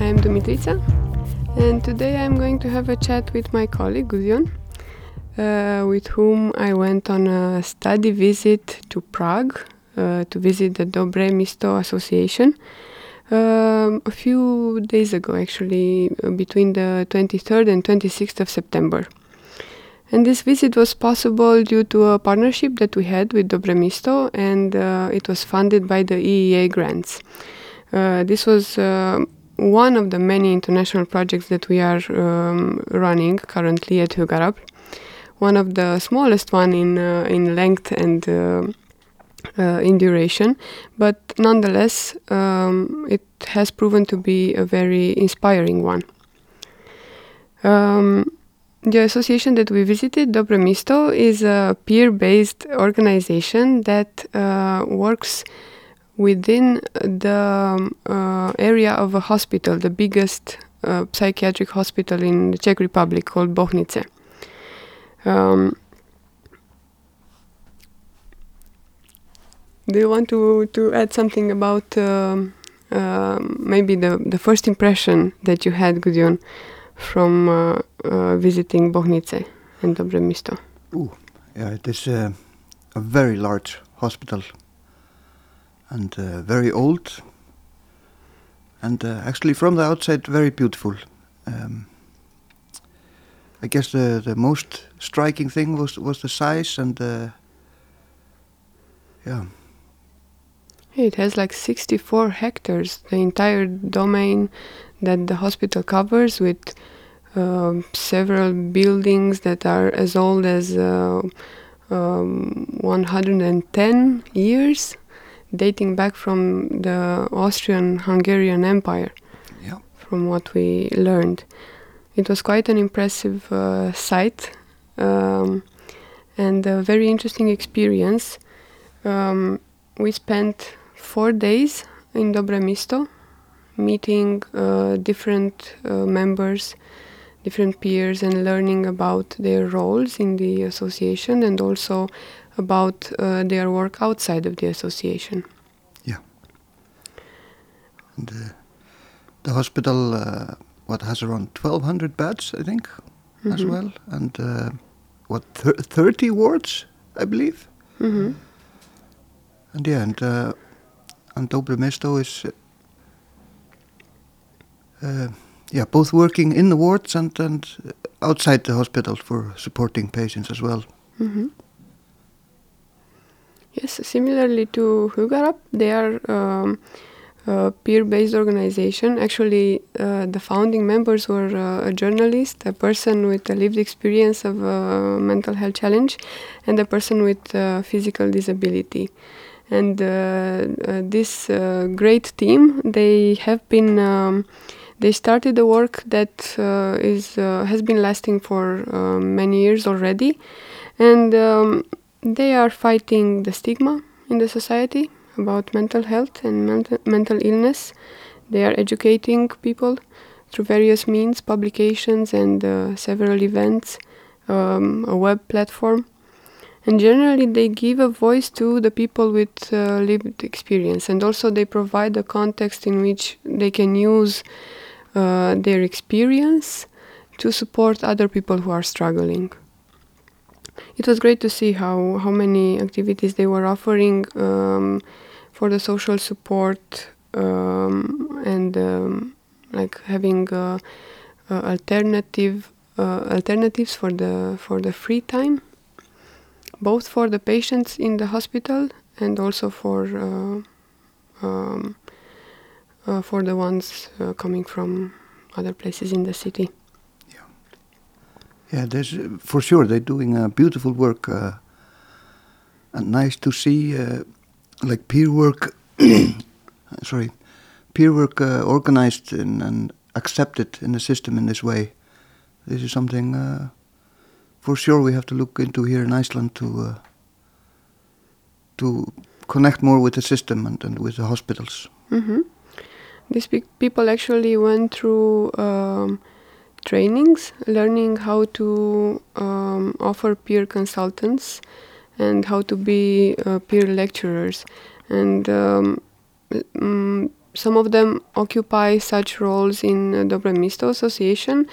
I am Dumitrita, and today I am going to have a chat with my colleague Gudjon, uh, with whom I went on a study visit to Prague uh, to visit the Dobre Misto Association um, a few days ago, actually, uh, between the 23rd and 26th of September. And this visit was possible due to a partnership that we had with Dobre Misto, and uh, it was funded by the EEA grants. Uh, this was uh, one of the many international projects that we are um, running currently at Hugarafl. One of the smallest one in uh, in length and uh, uh, in duration, but nonetheless, um, it has proven to be a very inspiring one. Um, the association that we visited, Dobre Misto, is a peer based organization that uh, works within the um, uh, area of a hospital, the biggest uh, psychiatric hospital in the Czech Republic called Bohnice. Um, do you want to, to add something about um maybe the, the first impression that you had, Gudjon, from uh, uh, visiting Bohnice and Dobre Misto? Ooh, yeah, it is uh, a very large hospital and uh, very old, and uh, actually from the outside very beautiful. Um, I guess the the most striking thing was was the size and uh, yeah, It has like 64 hectares, the entire domain that the hospital covers, with um, several buildings that are as old as uh, um, 110 years, dating back from the Austrian Hungarian Empire, yeah, from what we learned. It was quite an impressive uh, sight um, and a very interesting experience. Um, we spent four days in Dobre Misto, meeting uh, different uh, members, different peers, and learning about their roles in the association and also about uh, their work outside of the association. and uh, the hospital uh, what has around 1,200 beds, I think, as Mhm. well, and uh, what thir 30 wards, I believe. Mhm. And yeah, and uh, and Dobre Misto is uh, yeah both working in the wards and and outside the hospital for supporting patients as well. Mhm. Yes, similarly to Hugarafl, they are um, a peer-based organization. Actually, uh, the founding members were uh, a journalist, a person with a lived experience of a mental health challenge, and a person with uh, physical disability. And uh, uh, this uh, great team, they have been. Um, they started a work that uh, is uh, has been lasting for uh, many years already, and um, they are fighting the stigma in the society about mental health and mental, mental illness. They are educating people through various means, publications, and uh, several events, um, a web platform. And generally, they give a voice to the people with uh, lived experience, and also they provide a context in which they can use uh, their experience to support other people who are struggling it was great to see how, how many activities they were offering um, for the social support um, and um, like having uh, uh, alternative uh, alternatives for the for the free time, both for the patients in the hospital and also for uh, um, uh, for the ones uh, coming from other places in the city. Yeah, there's for sure they're doing uh, beautiful work. Uh, and nice to see uh, like peer work sorry peer work uh, organized in, and accepted in the system in this way this is something uh, for sure we have to look into here in Iceland to to connect more with the system and, and with the hospitals Mm-hmm. These pe- people actually went through um, trainings, learning how to um, offer peer consultants and how to be uh, peer lecturers. And um, mm, some of them occupy such roles in uh, Dobre Misto Association,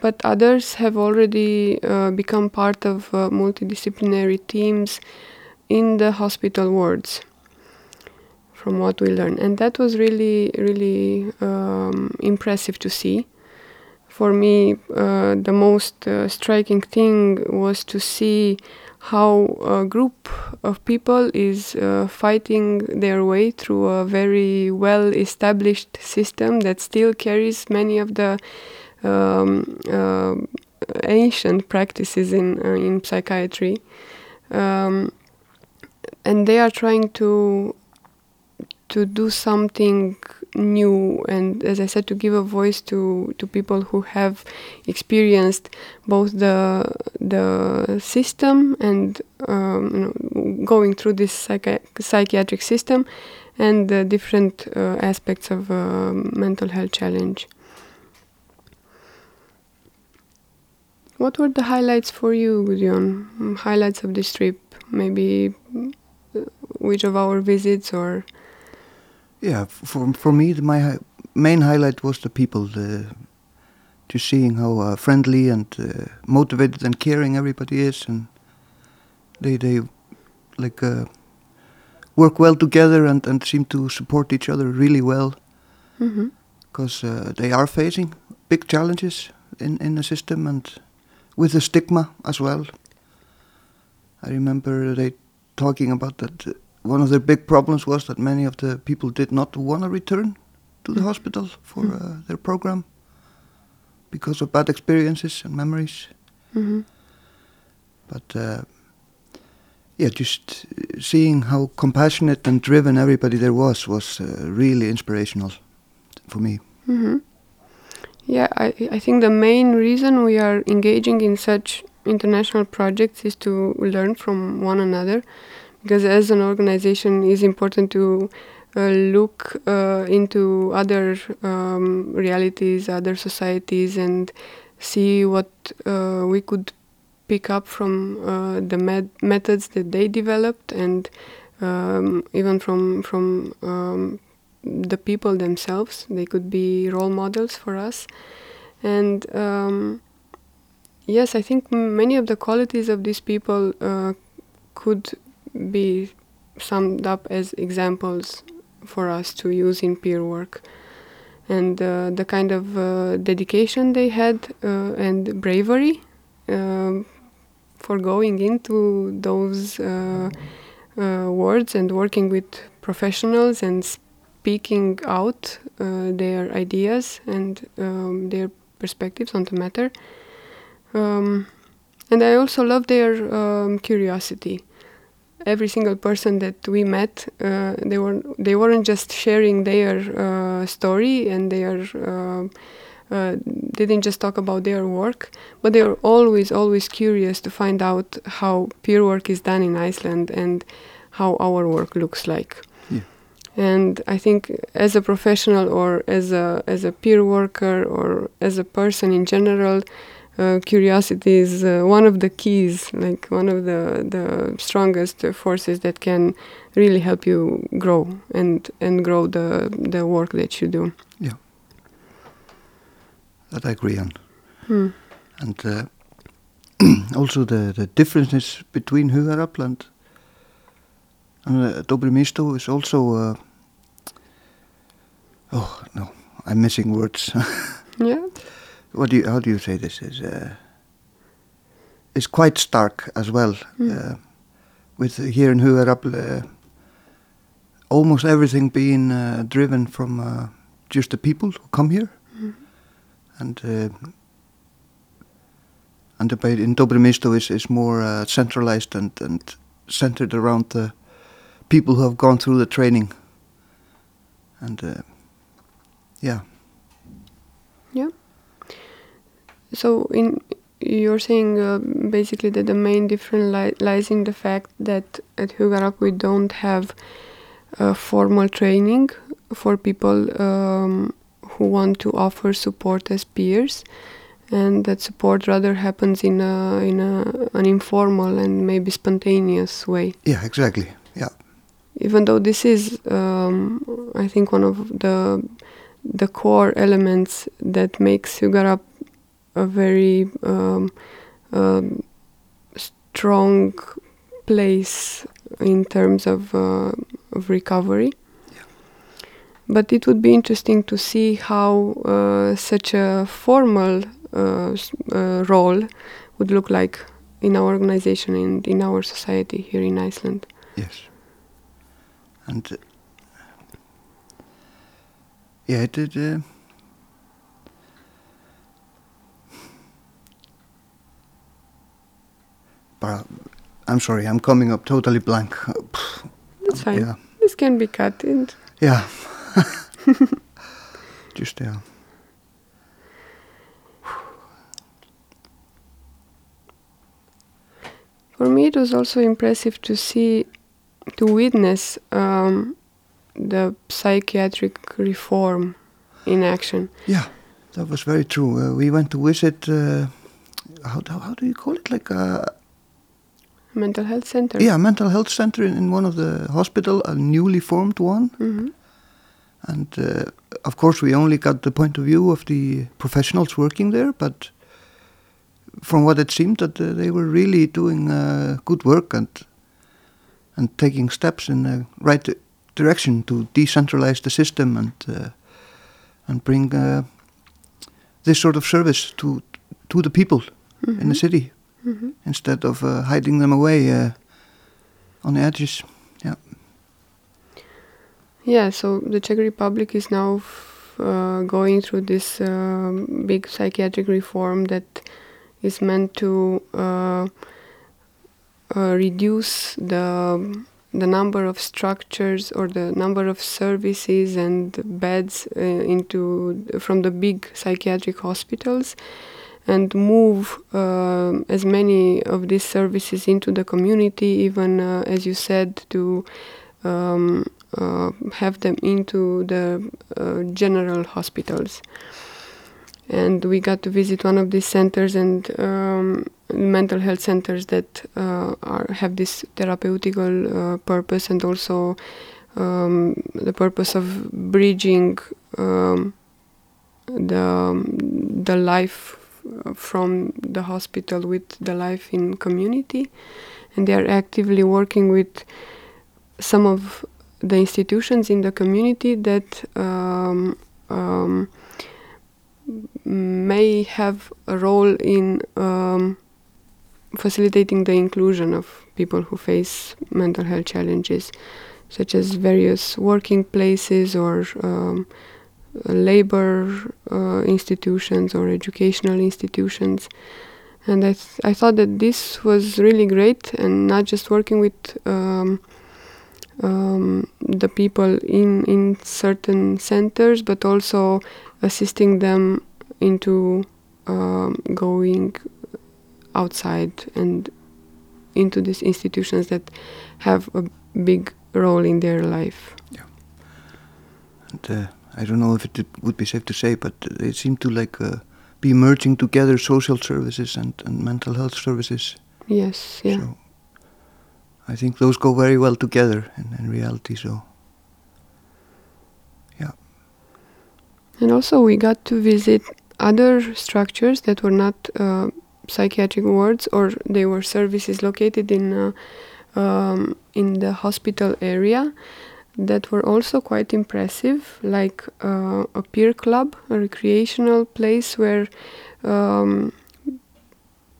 but others have already uh, become part of uh, multidisciplinary teams in the hospital wards from what we learned and that was really really um, impressive to see for me uh, the most uh, striking thing was to see how a group of people is uh, fighting their way through a very well established system that still carries many of the um, uh, ancient practices in uh, in psychiatry. Um, and they are trying to to do something new and as i said to give a voice to to people who have experienced both the the system and um, you know, going through this psychi- psychiatric system and the different uh, aspects of uh, mental health challenge what were the highlights for you Gudjon? Highlights of this trip maybe uh, which of our visits or Yeah, for for me, the, my hi- main highlight was the people, the, just seeing how uh, friendly and uh, motivated and caring everybody is, and they they like uh, work well together and and seem to support each other really well mm-hmm. because uh, they are facing big challenges in in the system and with the stigma as well. I remember they talking about that. One of their big problems was that many of the people did not want to return to the hospital for Mm. uh, their program because of bad experiences and memories. Mm-hmm. But uh, yeah, just uh, seeing how compassionate and driven everybody there was was uh, really inspirational for me. Mm-hmm. Yeah, I, I think the main reason we are engaging in such international projects is to learn from one another because as an organization it's important to uh, look uh, into other um, realities, other societies and see what uh, we could pick up from uh, the med- methods that they developed and um, even from from um, the people themselves. They could be role models for us. And um, yes, I think many of the qualities of these people uh, could be summed up as examples for us to use in peer work. And uh, the kind of uh, dedication they had uh, and bravery um, for going into those uh, uh, words and working with professionals and speaking out uh, their ideas and um, their perspectives on the matter. Um, and I also love their um, curiosity. Every single person that we met, uh, they were they weren't just sharing their uh, story and their uh, uh, didn't just talk about their work, but they were always always curious to find out how peer work is done in Iceland and how our work looks like. Yeah. And I think as a professional or as a as a peer worker or as a person in general, uh, curiosity is uh, one of the keys, like one of the the strongest uh, forces that can really help you grow and and grow the the work that you do. Yeah, that I agree on. Hmm. And uh, also the, the differences between Hugarafl and, and uh, Dobre Misto is also. Uh, oh no, I'm missing words. Yeah. What do you, how do you say this? Is uh, is quite stark as well. Mm. Uh, with here in Hugarafl, uh, almost everything being uh, driven from uh, just the people who come here, Mhm. and uh, and the, in Dobre Misto is is more uh, centralized and and centered around the people who have gone through the training. And uh. Yeah. So in you're saying uh, basically that the main difference li- lies in the fact that at Hugarafl we don't have uh, formal training for people um, who want to offer support as peers, and that support rather happens in a in a, an informal and maybe spontaneous way. Yeah, exactly. Yeah. Even though this is, um, I think, one of the the core elements that makes Hugarafl a very um, um, strong place in terms of, uh, of recovery. But it would be interesting to see how uh, such a formal uh, uh, role would look like in our organization and in our society here in Iceland. Yes. And uh, yeah, it did. Uh, I'm sorry, I'm coming up totally blank. That's fine. Yeah. This can be cut Yeah. Just yeah. For me, it was also impressive to see, to witness um, the psychiatric reform in action. Yeah, that was very true. Uh, we went to visit. Uh, how, how how do you call it? Like a Mental health center. yeah, mental health center in, in one of the hospital, a newly formed one. hmm And uh, of course, we only got the point of view of the professionals working there, but from what it seemed, that uh, they were really doing uh, good work and and taking steps in the right direction to decentralize the system and uh, and bring uh, this sort of service to to the people in the city hmm instead of uh, hiding them away uh, on the edges. Yeah. Yeah, so the Czech Republic is now f- uh, going through this um, big psychiatric reform that is meant to uh, uh, reduce the the number of structures or the number of services and beds uh, into from the big psychiatric hospitals and move um as many of these services into the community even uh, as you said to um, uh, have them into the uh, general hospitals. And we got to visit one of these centers and um, mental health centers that uh, are have this therapeutical uh, purpose and also um, the purpose of bridging um, the the life from the hospital with the life in community, and they are actively working with some of the institutions in the community that um, um, may have a role in um, facilitating the inclusion of people who face mental health challenges, such as various working places or um, labor uh, institutions or educational institutions. And I, th- I thought that this was really great, and not just working with um, um, the people in in certain centers, but also assisting them into um, going outside and into these institutions that have a big role in their life. And uh, I don't know if it would be safe to say, but they seem to like uh, be merging together social services and, and mental health services. Yes, yeah. So I think those go very well together in, in reality. So yeah. And also, we got to visit other structures that were not uh, psychiatric wards, or they were services located in uh, um, in the hospital area that were also quite impressive, like uh, a peer club, a recreational place where um,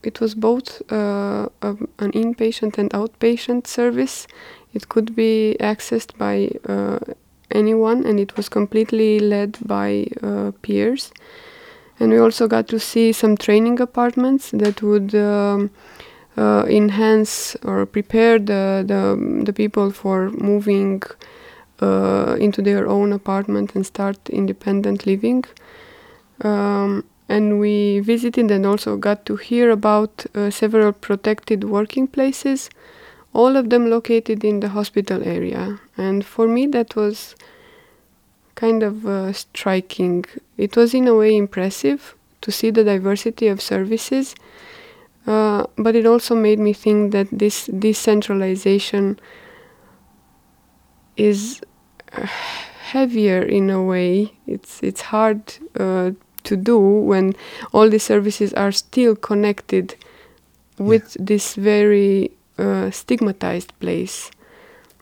it was both uh, a, an inpatient and outpatient service. It could be accessed by uh, anyone, and it was completely led by uh, peers. And we also got to see some training apartments that would um, uh, enhance or prepare the, the, the people for moving uh, into their own apartment and start independent living. Um, and we visited and also got to hear about uh, several protected working places, all of them located in the hospital area. And for me, that was kind of uh, striking. It was, in a way, impressive to see the diversity of services, uh, but it also made me think that this decentralization is heavier in a way. It's it's hard uh, to do when all the services are still connected with this very uh, stigmatized place,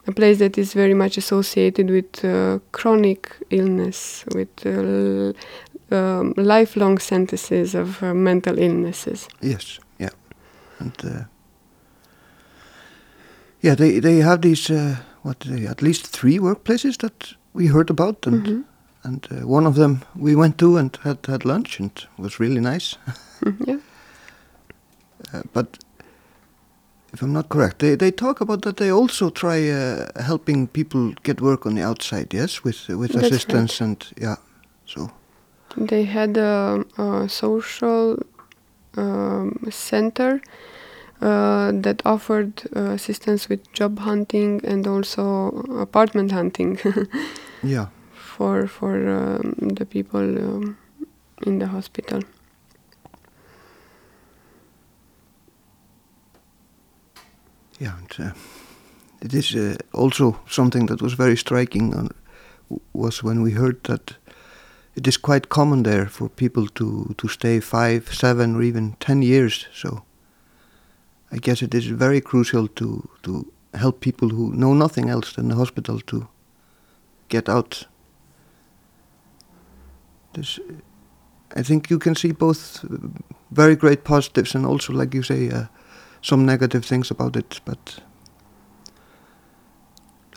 a place that is very much associated with uh, chronic illness, with uh, um, lifelong sentences of uh, mental illnesses. Yes, yeah, and uh, yeah, they they have these uh, what they, at least three workplaces that we heard about, and Mhm. and uh, one of them we went to and had had lunch and was really nice. Mm, yeah. Uh, but if I'm not correct, they they talk about that they also try uh, helping people get work on the outside. Yes, with with That's assistance and yeah, so They had a, a social um, center uh, that offered uh, assistance with job hunting and also apartment hunting yeah, for for um, the people um, in the hospital. yeah. And, uh, it is uh, also something that was very striking. On, was when we heard that it is quite common there for people to to stay five, seven, or even ten years. So I guess it is very crucial to to help people who know nothing else than the hospital to get out. This, I think you can see both uh, very great positives and also, like you say, uh, some negative things about it. But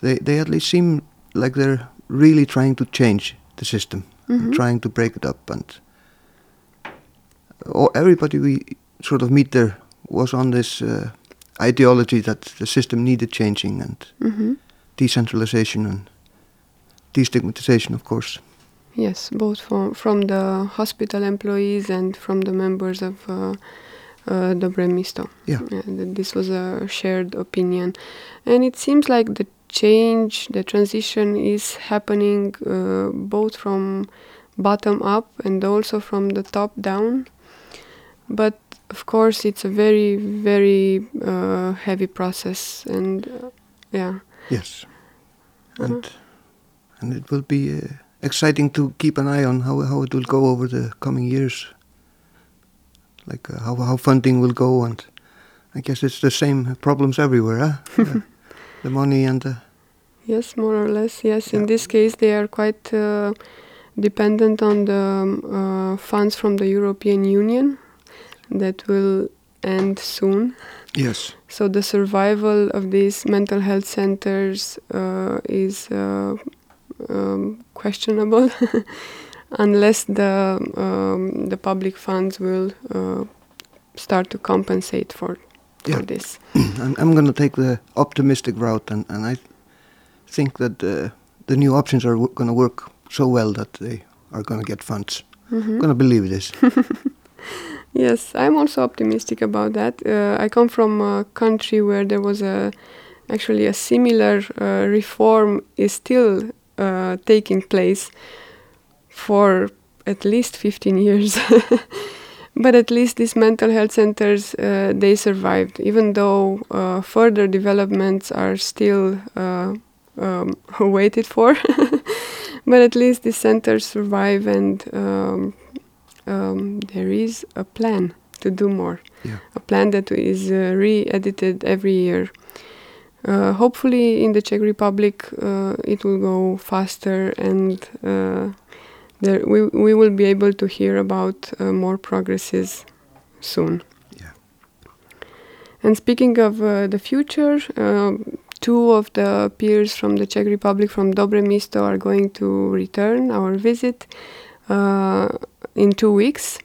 they they at least seem like they're really trying to change the system, Mhm. trying to break it up, and or everybody we sort of meet there was on this uh, ideology that the system needed changing and hmm decentralization and destigmatization, of course. Yes, both from from the hospital employees and from the members of uh, uh, Dobre Misto. Yeah. that this was a shared opinion, and it seems like the change, the transition is happening uh, both from bottom up and also from the top down. But of course, it's a very very uh, heavy process, and uh, yeah. Yes, Uh-huh. and and it will be uh, exciting to keep an eye on how how it will go over the coming years. Like uh, how how funding will go, and I guess it's the same problems everywhere, huh? Uh, the money and the Yes, more or less. Yes, in this case, they are quite uh, dependent on the um, uh, funds from the European Union that will end soon. yes, So the survival of these mental health centers uh, is uh, um, questionable unless the um, the public funds will uh, start to compensate for Yeah. for this. I'm, I'm going to take the optimistic route, and, and I think that uh, the new options are going to work so well that they are going to get funds. Mhm. I'm going to believe this. Yes, I'm also optimistic about that. Uh, I come from a country where there was a actually a similar uh, reform is still uh, taking place for at least 15 years. but at least these mental health centers uh, they survived, even though uh, further developments are still uh, um, waited for. but at least these centers survive and. Um, um, there is a plan to do more. Yeah. A plan that is uh, re-edited every year. Uh, hopefully, in the Czech Republic, uh, it will go faster, and uh, there we we will be able to hear about uh, more progresses soon. Yeah. And speaking of uh, the future, um, two of the peers from the Czech Republic, from Dobre Misto, are going to return our visit uh, in two weeks.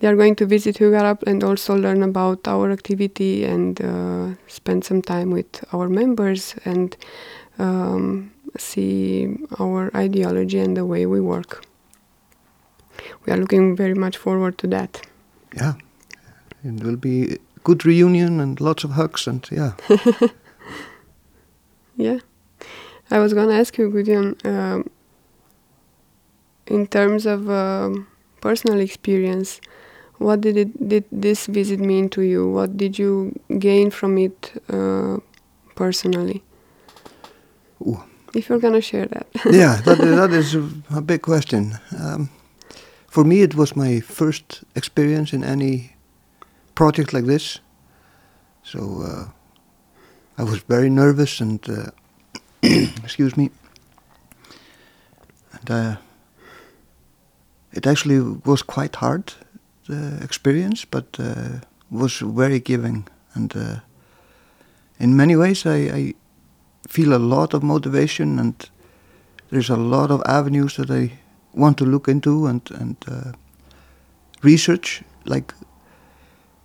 they are going to visit Hugarafl and also learn about our activity and uh, spend some time with our members and um, see our ideology and the way we work. We are looking very much forward to that. Yeah, it will be a good reunion and lots of hugs and yeah. Yeah. I was going to ask you, Gudjon, um, in terms of um, personal experience, what did it did this visit mean to you? What did you gain from it uh, personally? Ooh. If you're gonna share that. yeah, that, that is a, big question. Um, for me, it was my first experience in any project like this. So uh, I was very nervous and, uh, excuse me, and uh, it actually was quite hard, the experience, but uh, was very giving. And uh, in many ways, I, I feel a lot of motivation and there's a lot of avenues that I want to look into and, and uh, research, like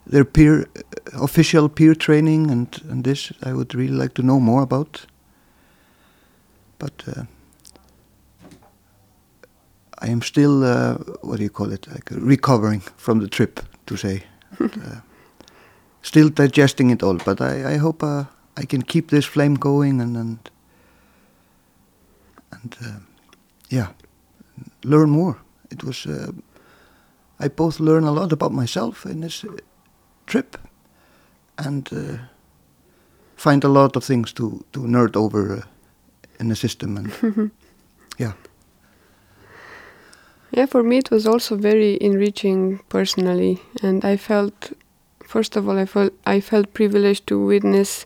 their peer, official peer training and, and this I would really like to know more about. But uh, I am still, uh, what do you call it, like recovering from the trip, to say. and, uh, still digesting it all, but I, I hope uh, I can keep this flame going and and, and uh, yeah, learn more. It was uh, I both learn a lot about myself in this uh, trip and uh, find a lot of things to to nerd over uh, in the system and. Yeah, for me it was also very enriching personally, and I felt, first of all, I felt I felt privileged to witness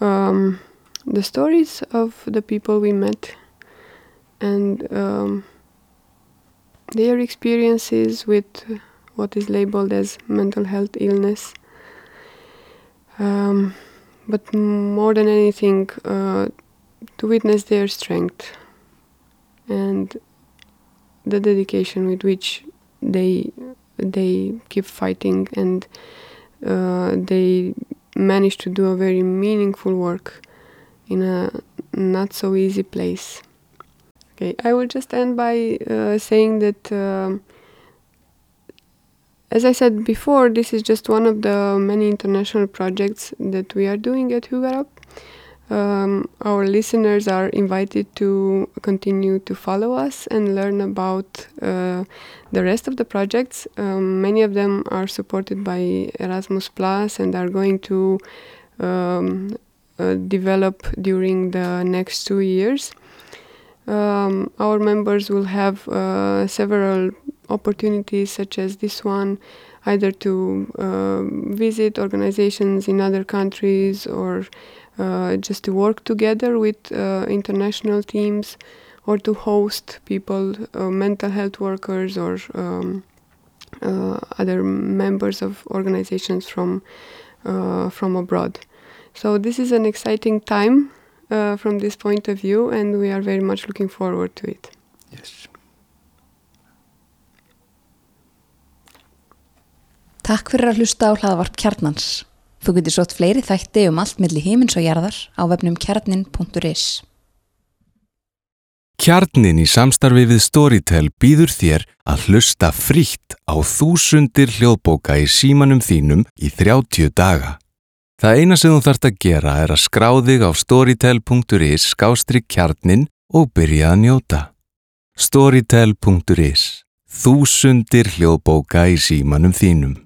um, the stories of the people we met, and um, their experiences with what is labeled as mental health illness. Um, but more than anything, uh, to witness their strength. And the dedication with which they they keep fighting and uh, they manage to do a very meaningful work in a not so easy place. Okay, I will just end by uh, saying that, um, as I said before, this is just one of the many international projects that we are doing at Hugarafl. Um, our listeners are invited to continue to follow us and learn about uh, the rest of the projects. Um, many of them are supported by Erasmus Plus and are going to um, uh, develop during the next two years. Um, our members will have uh, several opportunities, such as this one, either to um, visit organizations in other countries or uh, just to work together with uh, international teams or to host people, uh, mental health workers or um, uh, other members of organizations from uh, from abroad. So this is an exciting time uh, from this point of view, and we are very much looking forward to it. Yes. Takk fyrir að hlusta á hlaðvarp kjarnans. Þú getur sótt fleiri þætti um allt milli hímins og jarðar á vefnum kjarnin.is. Kjarnin í samstarfi við Storytel býður þér að hlusta frítt á þúsundir hljóðbóka í símanum þínum í 30 daga. Það eina sem þú þarft að gera er að skrá þig á storytel.is skástrík kjarnin og byrja að njóta. Storytel.is Þúsundir hljóðbóka í símanum þínum.